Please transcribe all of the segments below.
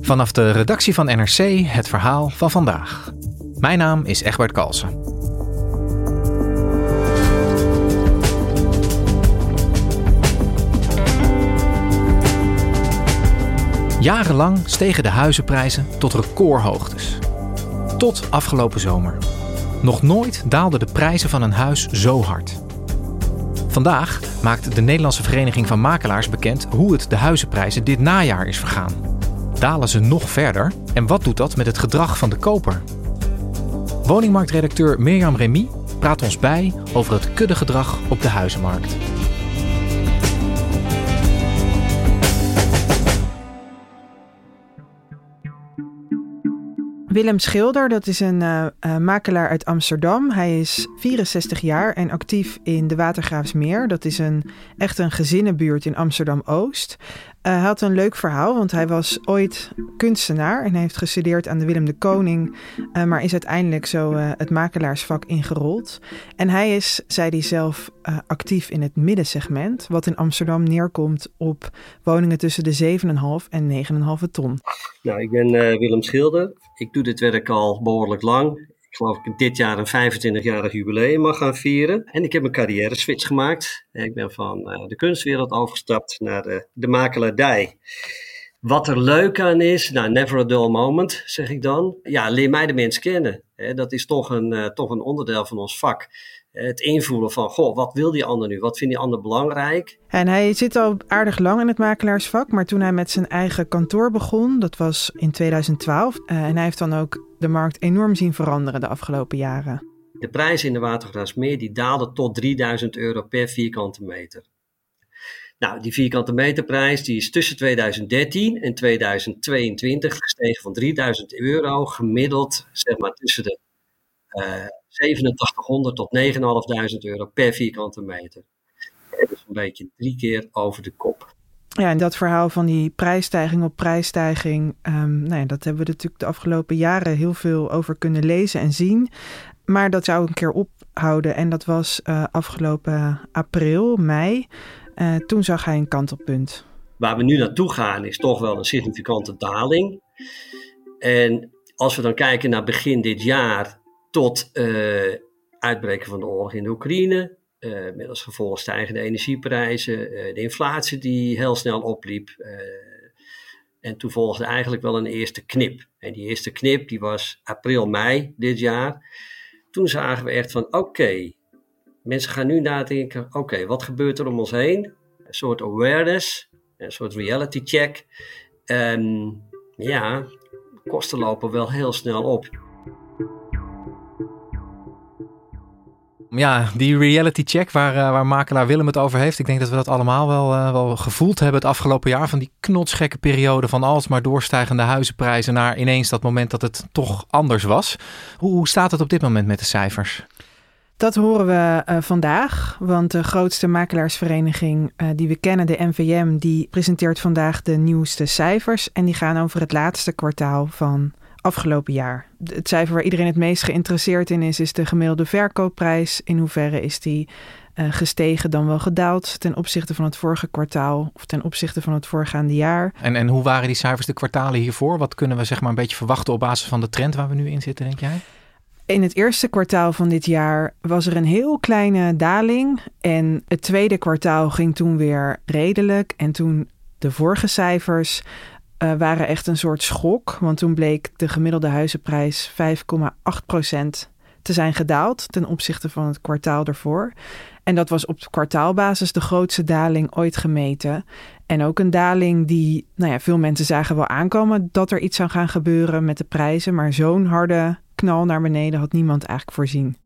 Vanaf de redactie van NRC het verhaal van vandaag. Mijn naam is Egbert Kalsen. Jarenlang stegen de huizenprijzen tot recordhoogtes. Tot afgelopen zomer. Nog nooit daalden de prijzen van een huis zo hard. Vandaag maakt de Nederlandse Vereniging van Makelaars bekend hoe het de huizenprijzen dit najaar is vergaan. Dalen ze nog verder? En wat doet dat met het gedrag van de koper? Woningmarktredacteur Mirjam Remy praat ons bij over het kuddegedrag op de huizenmarkt. Willem Schilder, dat is een uh, uh, makelaar uit Amsterdam. Hij is 64 jaar en actief in de Watergraafsmeer. Dat is een, echt een gezinnenbuurt in Amsterdam-Oost. Uh, hij had een leuk verhaal, want hij was ooit kunstenaar... en heeft gestudeerd aan de Willem de Koning... maar is uiteindelijk zo het makelaarsvak ingerold. En hij is, zei hij zelf, actief in het middensegment... wat in Amsterdam neerkomt op woningen tussen de 7,5 en 9,5 ton. Nou, ik ben Willem Schilder ik doe dit werk al behoorlijk lang. Geloof ik dit jaar een 25-jarig jubileum mag gaan vieren. En ik heb een carrière switch gemaakt. Ik ben van de kunstwereld overgestapt naar de, de makelaardij. Wat er leuk aan is, nou, never a dull moment, zeg ik dan. Ja, leer mij de mens kennen. Dat is toch een, uh, toch een onderdeel van ons vak het invoelen van, goh, wat wil die ander nu? Wat vindt die ander belangrijk? En hij zit al aardig lang in het makelaarsvak, maar toen hij met zijn eigen kantoor begon, dat was in 2012, uh, en hij heeft dan ook de markt enorm zien veranderen de afgelopen jaren. De prijs in de Watergraafsmeer die daalde tot 3000 euro per vierkante meter. Nou, die vierkante meterprijs die is tussen 2013 en 2022 gestegen van 3000 euro, gemiddeld zeg maar tussen de 8700 tot 9500 euro per vierkante meter. Dat is een beetje drie keer over de kop. Ja, en dat verhaal van die prijsstijging op prijsstijging, um, nou ja, dat hebben we natuurlijk de afgelopen jaren heel veel over kunnen lezen en zien. Maar dat zou een keer ophouden en dat was uh, afgelopen april, mei. Uh, toen zag hij een kantelpunt. Waar we nu naartoe gaan is toch wel een significante daling. En als we dan kijken naar begin dit jaar, tot uh, uitbreken van de oorlog in de Oekraïne. Uh, met als gevolg stijgende energieprijzen, uh, de inflatie die heel snel opliep. en toen volgde eigenlijk wel een eerste knip. En die eerste knip die was april, mei dit jaar. Toen zagen we echt van oké, mensen gaan nu nadenken, oké, wat gebeurt er om ons heen? Een soort awareness, een soort reality check. En ja, kosten lopen wel heel snel op. Ja, die reality check waar, uh, waar makelaar Willem het over heeft. Ik denk dat we dat allemaal wel, uh, wel gevoeld hebben het afgelopen jaar. Van die knotsgekke periode van alsmaar doorstijgende huizenprijzen naar ineens dat moment dat het toch anders was. Hoe, staat het op dit moment met de cijfers? Dat horen we uh, vandaag, want de grootste makelaarsvereniging die we kennen, de NVM, die presenteert vandaag de nieuwste cijfers. En die gaan over het laatste kwartaal van afgelopen jaar. Het cijfer waar iedereen het meest geïnteresseerd in is, is de gemiddelde verkoopprijs. In hoeverre is die uh, gestegen dan wel gedaald ten opzichte van het vorige kwartaal of ten opzichte van het voorgaande jaar. En, en hoe waren die cijfers de kwartalen hiervoor? Wat kunnen we zeg maar een beetje verwachten op basis van de trend waar we nu in zitten, denk jij? In het eerste kwartaal van dit jaar was er een heel kleine daling. En het tweede kwartaal ging toen weer redelijk. En toen de vorige cijfers uh, waren echt een soort schok. Want toen bleek de gemiddelde huizenprijs 5,8% te zijn gedaald ten opzichte van het kwartaal ervoor. En dat was op kwartaalbasis de grootste daling ooit gemeten. En ook een daling die, nou ja, veel mensen zagen wel aankomen dat er iets zou gaan gebeuren met de prijzen. Maar zo'n harde knal naar beneden had niemand eigenlijk voorzien.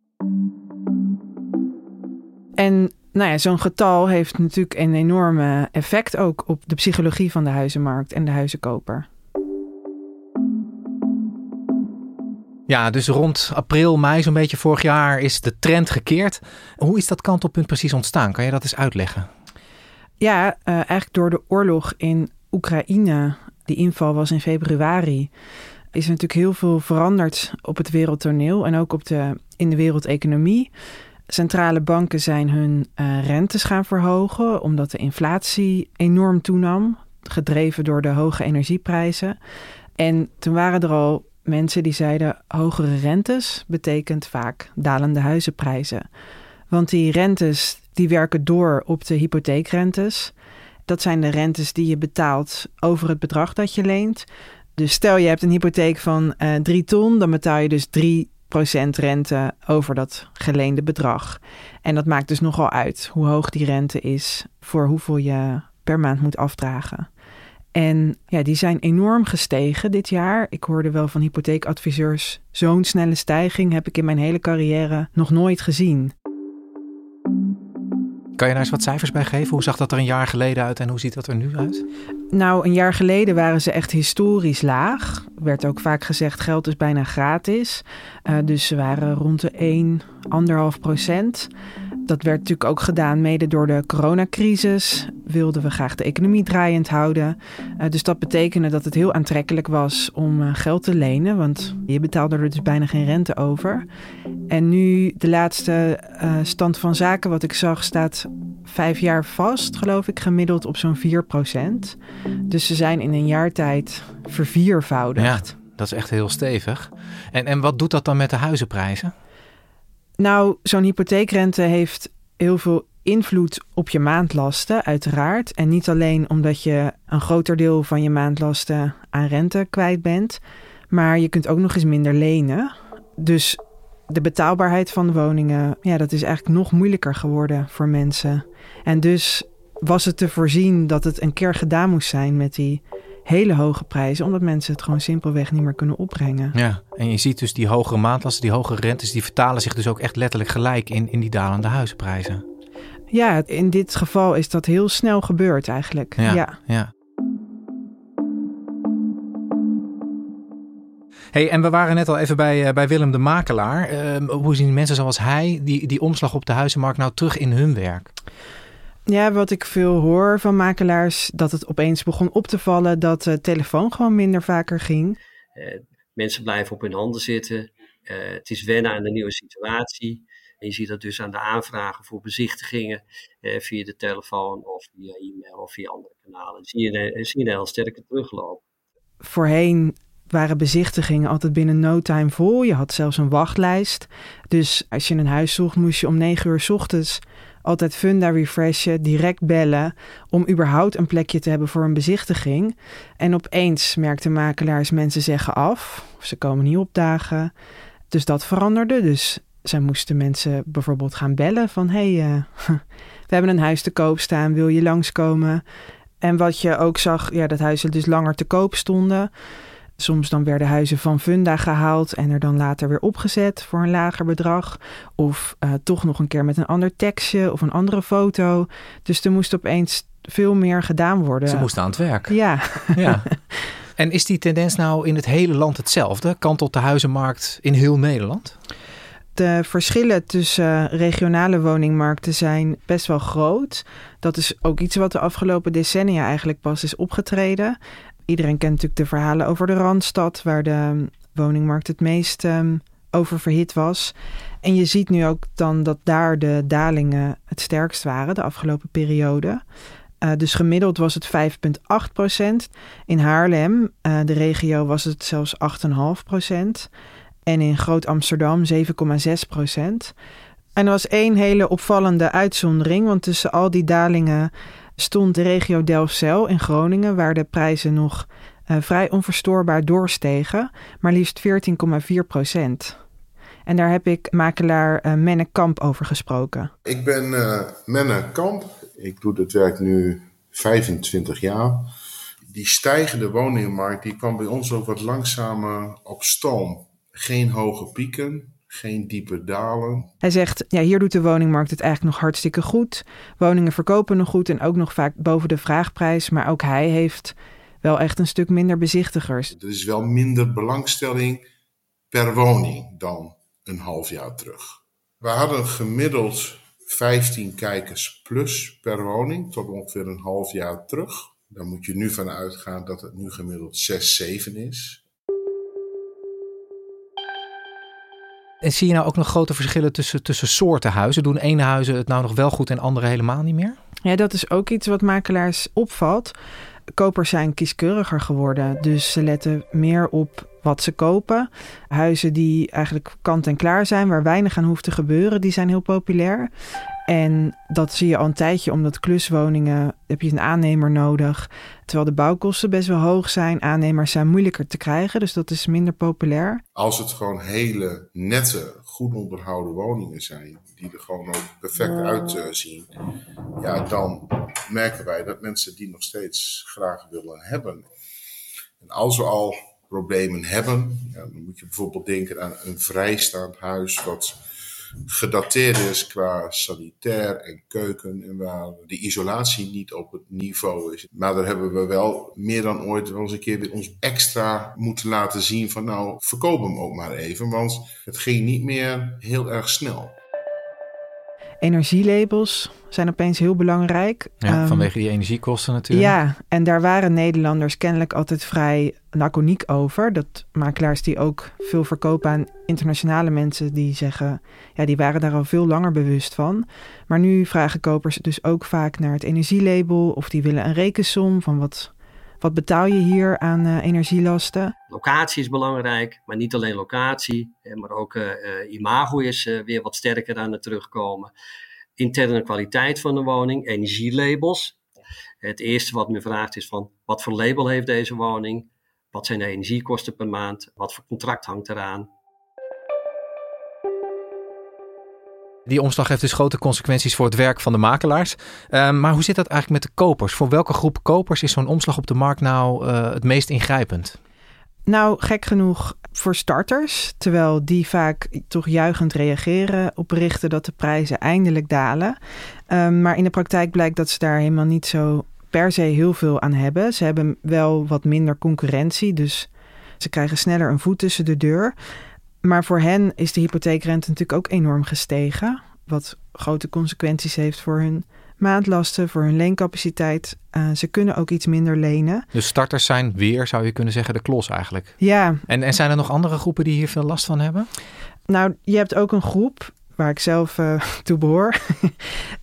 En nou ja, zo'n getal heeft natuurlijk een enorme effect ook op de psychologie van de huizenmarkt en de huizenkoper. Ja, dus rond april, mei zo'n beetje vorig jaar is de trend gekeerd. Hoe is dat kantelpunt precies ontstaan? Kan je dat eens uitleggen? Ja, uh, eigenlijk door de oorlog in Oekraïne. Die inval was in februari. Is er natuurlijk heel veel veranderd op het wereldtoneel en ook op de, in de wereldeconomie. Centrale banken zijn hun uh, rentes gaan verhogen omdat de inflatie enorm toenam, gedreven door de hoge energieprijzen. En toen waren er al mensen die zeiden hogere rentes betekent vaak dalende huizenprijzen. Want die rentes die werken door op de hypotheekrentes. Dat zijn de rentes die je betaalt over het bedrag dat je leent. Dus stel je hebt een hypotheek van uh, eh, 3 ton, dan betaal je dus 3 rente over dat geleende bedrag. En dat maakt dus nogal uit hoe hoog die rente is voor hoeveel je per maand moet afdragen. En ja, die zijn enorm gestegen dit jaar. Ik hoorde wel van hypotheekadviseurs, zo'n snelle stijging heb ik in mijn hele carrière nog nooit gezien. Kan je daar eens wat cijfers bij geven? Hoe zag dat er een jaar geleden uit en hoe ziet dat er nu uit? Nou, een jaar geleden waren ze echt historisch laag. Er werd ook vaak gezegd, geld is bijna gratis. Uh, dus ze waren rond de 1, 1,5 procent. Dat werd natuurlijk ook gedaan mede door de coronacrisis. Wilden we graag de economie draaiend houden. Uh, dus dat betekende dat het heel aantrekkelijk was om uh, geld te lenen. Want je betaalde er dus bijna geen rente over. En nu de laatste uh, stand van zaken wat ik zag staat vijf jaar vast, geloof ik, gemiddeld op zo'n 4 procent. Dus ze zijn in een jaar tijd verviervoudigd. Ja, dat is echt heel stevig. En, en wat doet dat dan met de huizenprijzen? Nou, zo'n hypotheekrente heeft heel veel invloed op je maandlasten, uiteraard. En niet alleen omdat je een groter deel van je maandlasten aan rente kwijt bent, maar je kunt ook nog eens minder lenen. Dus de betaalbaarheid van de woningen, ja, dat is eigenlijk nog moeilijker geworden voor mensen. En dus was het te voorzien dat het een keer gedaan moest zijn met die hele hoge prijzen, omdat mensen het gewoon simpelweg niet meer kunnen opbrengen. Ja, en je ziet dus die hogere maandlasten, die hogere rentes, die vertalen zich dus ook echt letterlijk gelijk in, in die dalende huizenprijzen. Ja, in dit geval is dat heel snel gebeurd eigenlijk. Ja, ja. Hey, en we waren net al even bij, uh, bij Willem de Makelaar. Uh, hoe zien mensen zoals hij die, die omslag op de huizenmarkt nou terug in hun werk? Ja, wat ik veel hoor van makelaars, dat het opeens begon op te vallen dat de telefoon gewoon minder vaker ging. Uh, mensen blijven op hun handen zitten. Uh, het is wennen aan de nieuwe situatie. En je ziet dat dus aan de aanvragen voor bezichtigingen uh, via de telefoon of via e-mail of via andere kanalen. Zie je, zie je een heel sterke terugloop. Voorheen waren bezichtigingen altijd binnen no time vol. Je had zelfs een wachtlijst. Dus als je een huis zocht, moest je om negen uur s ochtends altijd funda refreshen, direct bellen om überhaupt een plekje te hebben voor een bezichtiging. En opeens merkten makelaars mensen zeggen af of ze komen niet opdagen. Dus dat veranderde. Dus zij moesten mensen bijvoorbeeld gaan bellen van hey, uh, we hebben een huis te koop staan, wil je langskomen? En wat je ook zag, ja, dat huizen dus langer te koop stonden. Soms dan werden huizen van funda gehaald en er dan later weer opgezet voor een lager bedrag. Of uh, toch nog een keer met een ander tekstje of een andere foto. Dus er moest opeens veel meer gedaan worden. Ze moesten aan het werk. Ja. ja. En is die tendens nou in het hele land hetzelfde? Kantelt de huizenmarkt in heel Nederland? De verschillen tussen regionale woningmarkten zijn best wel groot. Dat is ook iets wat de afgelopen decennia eigenlijk pas is opgetreden. Iedereen kent natuurlijk de verhalen over de Randstad, waar de woningmarkt het meest um, oververhit was. En je ziet nu ook dan dat daar de dalingen het sterkst waren de afgelopen periode. Uh, dus gemiddeld was het 5,8 procent. In Haarlem, de regio, was het zelfs 8,5 procent. En in Groot Amsterdam 7,6 procent. En er was één hele opvallende uitzondering, want tussen al die dalingen stond de regio Delfzijl in Groningen, waar de prijzen nog uh, vrij onverstoorbaar doorstegen, maar liefst 14,4 procent. En daar heb ik makelaar uh, Menne Kamp over gesproken. Ik ben uh, Menne Kamp. Ik doe dit werk nu 25 jaar. Die stijgende woningmarkt die kwam bij ons ook wat langzamer op stoom. Geen hoge pieken, geen diepe dalen. Hij zegt, ja, hier doet de woningmarkt het eigenlijk nog hartstikke goed. Woningen verkopen nog goed en ook nog vaak boven de vraagprijs. Maar ook hij heeft wel echt een stuk minder bezichtigers. Er is wel minder belangstelling per woning dan een half jaar terug. We hadden gemiddeld 15 kijkers plus per woning tot ongeveer een half jaar terug. Dan moet je nu van uitgaan dat het nu gemiddeld 6, 7 is. En zie je nou ook nog grote verschillen tussen, tussen soorten huizen? Doen ene huizen het nou nog wel goed en andere helemaal niet meer? Ja, dat is ook iets wat makelaars opvalt. Kopers zijn kieskeuriger geworden, dus ze letten meer op wat ze kopen. Huizen die eigenlijk kant en klaar zijn, waar weinig aan hoeft te gebeuren, die zijn heel populair. En dat zie je al een tijdje, omdat kluswoningen heb je een aannemer nodig. Terwijl de bouwkosten best wel hoog zijn. Aannemers zijn moeilijker te krijgen, dus dat is minder populair. Als het gewoon hele nette, goed onderhouden woningen zijn, die er gewoon ook perfect uitzien, ja, dan merken wij dat mensen die nog steeds graag willen hebben. En als we al problemen hebben, ja, dan moet je bijvoorbeeld denken aan een vrijstaand huis wat gedateerd is qua sanitair en keuken en waar de isolatie niet op het niveau is. Maar daar hebben we wel meer dan ooit wel eens een keer weer ons extra moeten laten zien van nou, verkoop hem ook maar even, want het ging niet meer heel erg snel. Energielabels zijn opeens heel belangrijk. Ja, Ehm, vanwege die energiekosten natuurlijk. Ja, en daar waren Nederlanders kennelijk altijd vrij laconiek over. Dat makelaars die ook veel verkopen aan internationale mensen, die zeggen, ja, die waren daar al veel langer bewust van. Maar nu vragen kopers dus ook vaak naar het energielabel of die willen een rekensom van wat, wat betaal je hier aan eh, energielasten. Locatie is belangrijk, maar niet alleen locatie, maar ook eh, eh, imago is weer wat sterker aan het terugkomen. Interne kwaliteit van de woning, energielabels. Het eerste wat men vraagt is van wat voor label heeft deze woning? Wat zijn de energiekosten per maand? Wat voor contract hangt eraan? Die omslag heeft dus grote consequenties voor het werk van de makelaars. Ehm, maar hoe zit dat eigenlijk met de kopers? Voor welke groep kopers is zo'n omslag op de markt nou eh, het meest ingrijpend? Nou, gek genoeg voor starters, terwijl die vaak toch juichend reageren op berichten dat de prijzen eindelijk dalen. Um, maar in de praktijk blijkt dat ze daar helemaal niet zo per se heel veel aan hebben. Ze hebben wel wat minder concurrentie, dus ze krijgen sneller een voet tussen de deur. Maar voor hen is de hypotheekrente natuurlijk ook enorm gestegen, wat grote consequenties heeft voor hun maandlasten, voor hun leencapaciteit. Uh, ze kunnen ook iets minder lenen. Dus starters zijn weer, zou je kunnen zeggen, de klos eigenlijk. Ja. En, en zijn er nog andere groepen die hier veel last van hebben? Nou, je hebt ook een groep waar ik zelf uh, toe behoor.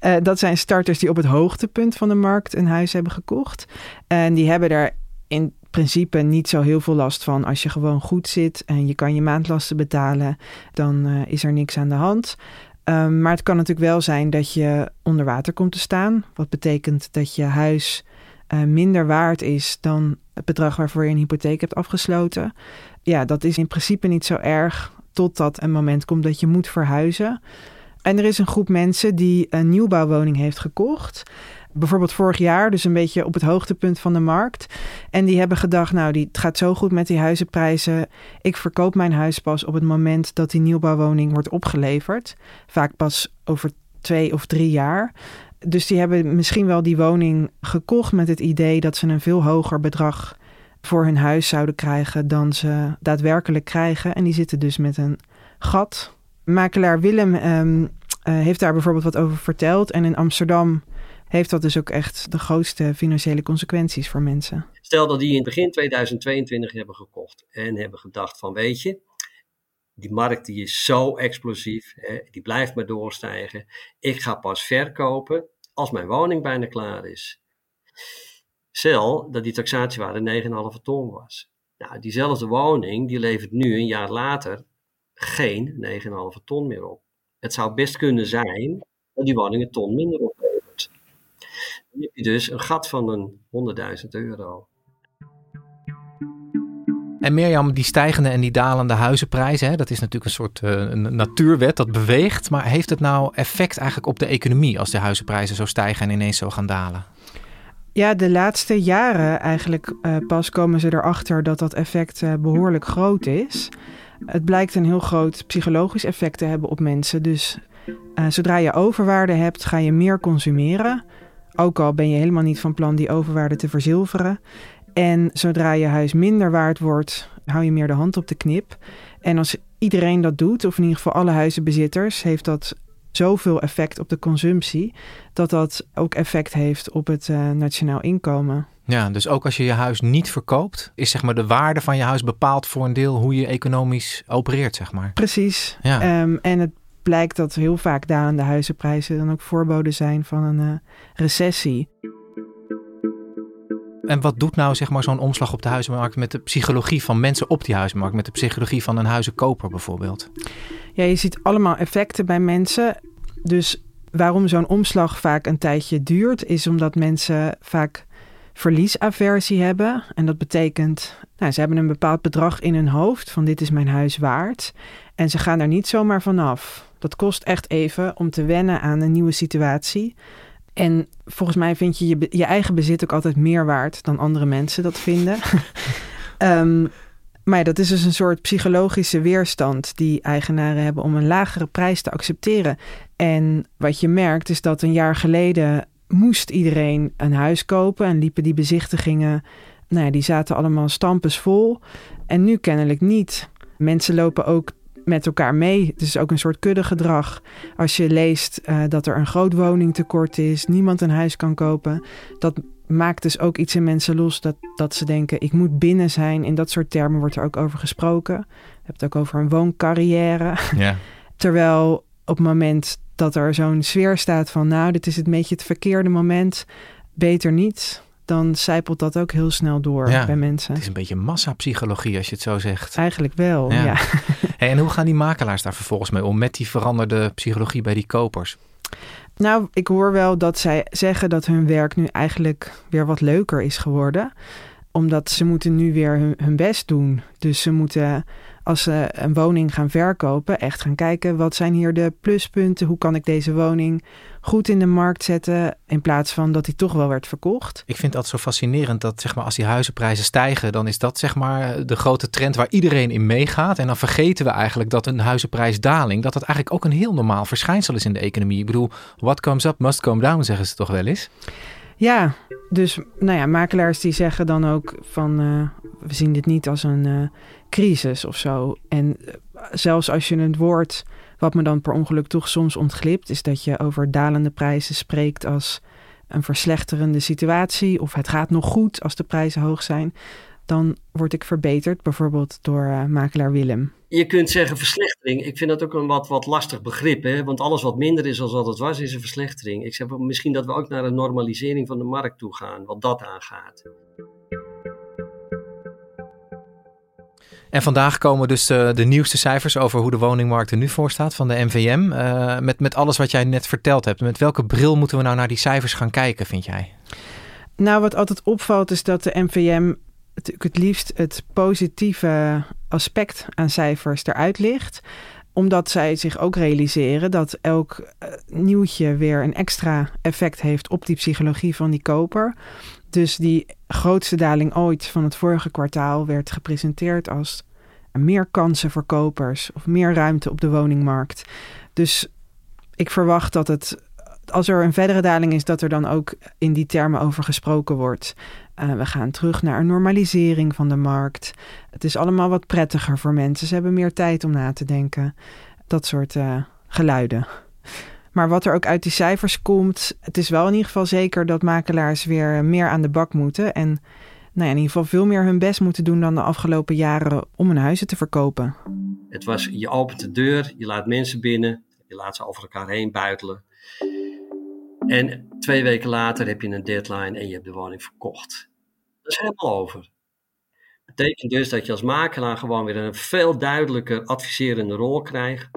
uh, dat zijn starters die op het hoogtepunt van de markt een huis hebben gekocht. En die hebben daar in principe niet zo heel veel last van. Als je gewoon goed zit en je kan je maandlasten betalen, dan uh, is er niks aan de hand. Um, maar het kan natuurlijk wel zijn dat je onder water komt te staan. Wat betekent dat je huis uh, minder waard is dan het bedrag waarvoor je een hypotheek hebt afgesloten. Ja, dat is in principe niet zo erg totdat een moment komt dat je moet verhuizen. En er is een groep mensen die een nieuwbouwwoning heeft gekocht. Bijvoorbeeld vorig jaar, dus een beetje op het hoogtepunt van de markt. En die hebben gedacht, nou, die, het gaat zo goed met die huizenprijzen. Ik verkoop mijn huis pas op het moment dat die nieuwbouwwoning wordt opgeleverd. Vaak pas over twee of drie jaar. Dus die hebben misschien wel die woning gekocht met het idee dat ze een veel hoger bedrag voor hun huis zouden krijgen dan ze daadwerkelijk krijgen. En die zitten dus met een gat. Makelaar Willem um, uh, heeft daar bijvoorbeeld wat over verteld. En in Amsterdam heeft dat dus ook echt de grootste financiële consequenties voor mensen. Stel dat die in begin 2022 hebben gekocht en hebben gedacht van weet je, die markt die is zo explosief, hè, die blijft maar doorstijgen. Ik ga pas verkopen als mijn woning bijna klaar is. Stel dat die taxatiewaarde 9,5 ton was. Nou, diezelfde woning die levert nu een jaar later geen 9,5 ton meer op. Het zou best kunnen zijn dat die woning een ton minder oplevert. Heb je dus een gat van een 100.000 euro. En Mirjam, die stijgende en die dalende huizenprijzen, hè, dat is natuurlijk een soort uh, een natuurwet dat beweegt. Maar heeft het nou effect eigenlijk op de economie als de huizenprijzen zo stijgen en ineens zo gaan dalen? Ja, de laatste jaren eigenlijk uh, pas komen ze erachter dat dat effect uh, behoorlijk groot is. Het blijkt een heel groot psychologisch effect te hebben op mensen. Dus uh, zodra je overwaarde hebt, ga je meer consumeren. Ook al ben je helemaal niet van plan die overwaarde te verzilveren. En zodra je huis minder waard wordt, hou je meer de hand op de knip. En als iedereen dat doet, of in ieder geval alle huizenbezitters, heeft dat zoveel effect op de consumptie, dat dat ook effect heeft op het uh, nationaal inkomen. Ja, dus ook als je je huis niet verkoopt, is zeg maar de waarde van je huis bepaald voor een deel hoe je economisch opereert, zeg maar. Precies. Ja. Um, en het blijkt dat heel vaak dalende huizenprijzen dan ook voorboden zijn van een uh, recessie. En wat doet nou zeg maar, zo'n omslag op de huizenmarkt met de psychologie van mensen op die huizenmarkt, met de psychologie van een huizenkoper bijvoorbeeld? Ja, je ziet allemaal effecten bij mensen. Dus waarom zo'n omslag vaak een tijdje duurt, is omdat mensen vaak verliesaversie hebben. En dat betekent, nou, ze hebben een bepaald bedrag in hun hoofd van dit is mijn huis waard. En ze gaan er niet zomaar vanaf. Dat kost echt even om te wennen aan een nieuwe situatie. En volgens mij vind je, je je, eigen bezit ook altijd meer waard dan andere mensen dat vinden. um, maar dat is dus een soort psychologische weerstand die eigenaren hebben om een lagere prijs te accepteren. En wat je merkt is dat een jaar geleden moest iedereen een huis kopen en liepen die bezichtigingen, nou ja, die zaten allemaal stampes vol. En nu kennelijk niet. Mensen lopen ook met elkaar mee. Het is ook een soort kuddegedrag. Als je leest uh, dat er een groot woningtekort is, niemand een huis kan kopen, dat maakt dus ook iets in mensen los dat, dat ze denken: ik moet binnen zijn. In dat soort termen wordt er ook over gesproken. Je hebt het ook over een wooncarrière. Ja. Terwijl op het moment dat er zo'n sfeer staat van: nou, dit is het beetje het verkeerde moment, beter niet dan zijpelt dat ook heel snel door bij mensen. Het is een beetje massapsychologie als je het zo zegt. Eigenlijk wel, ja. en hoe gaan die makelaars daar vervolgens mee om met die veranderde psychologie bij die kopers? Nou, ik hoor wel dat zij zeggen dat hun werk nu eigenlijk weer wat leuker is geworden. Omdat ze moeten nu weer hun, hun best doen. Dus ze moeten als ze een woning gaan verkopen, echt gaan kijken wat zijn hier de pluspunten, hoe kan ik deze woning goed in de markt zetten in plaats van dat die toch wel werd verkocht. Ik vind dat zo fascinerend dat zeg maar als die huizenprijzen stijgen, dan is dat zeg maar de grote trend waar iedereen in meegaat en dan vergeten we eigenlijk dat een huizenprijsdaling dat dat eigenlijk ook een heel normaal verschijnsel is in de economie. Ik bedoel, what comes up must come down zeggen ze toch wel eens. Ja, dus nou ja, makelaars die zeggen dan ook van uh, we zien dit niet als een uh, crisis of zo. En uh, zelfs als je het woord, wat me dan per ongeluk toch soms ontglipt, is dat je over dalende prijzen spreekt als een verslechterende situatie of het gaat nog goed als de prijzen hoog zijn. Dan word ik verbeterd, bijvoorbeeld door makelaar Willem je kunt zeggen verslechtering. Ik vind dat ook een wat, wat lastig begrip. Hè? Want alles wat minder is dan wat het was, is een verslechtering. Ik zeg misschien dat we ook naar een normalisering van de markt toe gaan, wat dat aangaat. En vandaag komen dus de, de, nieuwste cijfers over hoe de woningmarkt er nu voor staat van de NVM. Uh, eh, met, met alles wat jij net verteld hebt. Met welke bril moeten we nou naar die cijfers gaan kijken, vind jij? Nou, wat altijd opvalt is dat de NVM het liefst het positieve aspect aan cijfers eruit ligt omdat zij zich ook realiseren dat elk uh, nieuwtje weer een extra effect heeft op die psychologie van die koper. Dus die grootste daling ooit van het vorige kwartaal werd gepresenteerd als meer kansen voor kopers of meer ruimte op de woningmarkt. Dus ik verwacht dat het, als er een verdere daling is, dat er dan ook in die termen over gesproken wordt. Uh, we gaan terug naar een normalisering van de markt. Het is allemaal wat prettiger voor mensen. Ze hebben meer tijd om na te denken. Dat soort uh, geluiden. Maar wat er ook uit die cijfers komt, het is wel in ieder geval zeker dat makelaars weer meer aan de bak moeten. En nou ja, in ieder geval veel meer hun best moeten doen dan de afgelopen jaren om hun huizen te verkopen. Het was, je opent de deur, je laat mensen binnen, je laat ze over elkaar heen buitelen. En twee weken later heb je een deadline en je hebt de woning verkocht. Dat is helemaal over. Dat betekent dus dat je als makelaar gewoon weer een veel duidelijker adviserende rol krijgt.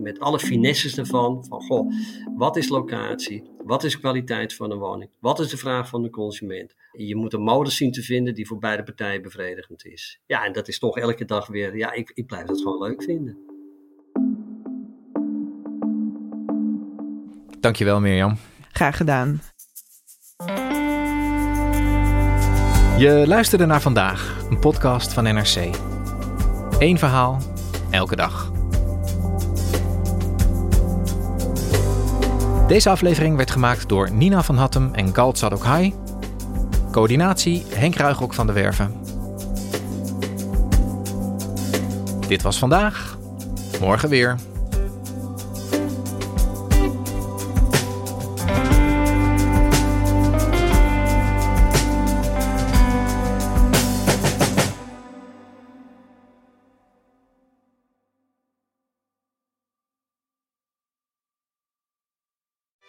Met alle finesses ervan. Van goh, wat is locatie? Wat is kwaliteit van een woning? Wat is de vraag van de consument? Je moet een modus zien te vinden die voor beide partijen bevredigend is. Ja, en dat is toch elke dag weer. Ja, ik, ik blijf dat gewoon leuk vinden. Dankjewel Mirjam. Graag gedaan. Je luisterde naar vandaag, een podcast van NRC. Eén verhaal, elke dag. Deze aflevering werd gemaakt door Nina van Hattem en Galt Sadokhai. Coördinatie Henk Ruigrok van de Werven. Dit was vandaag. Morgen weer.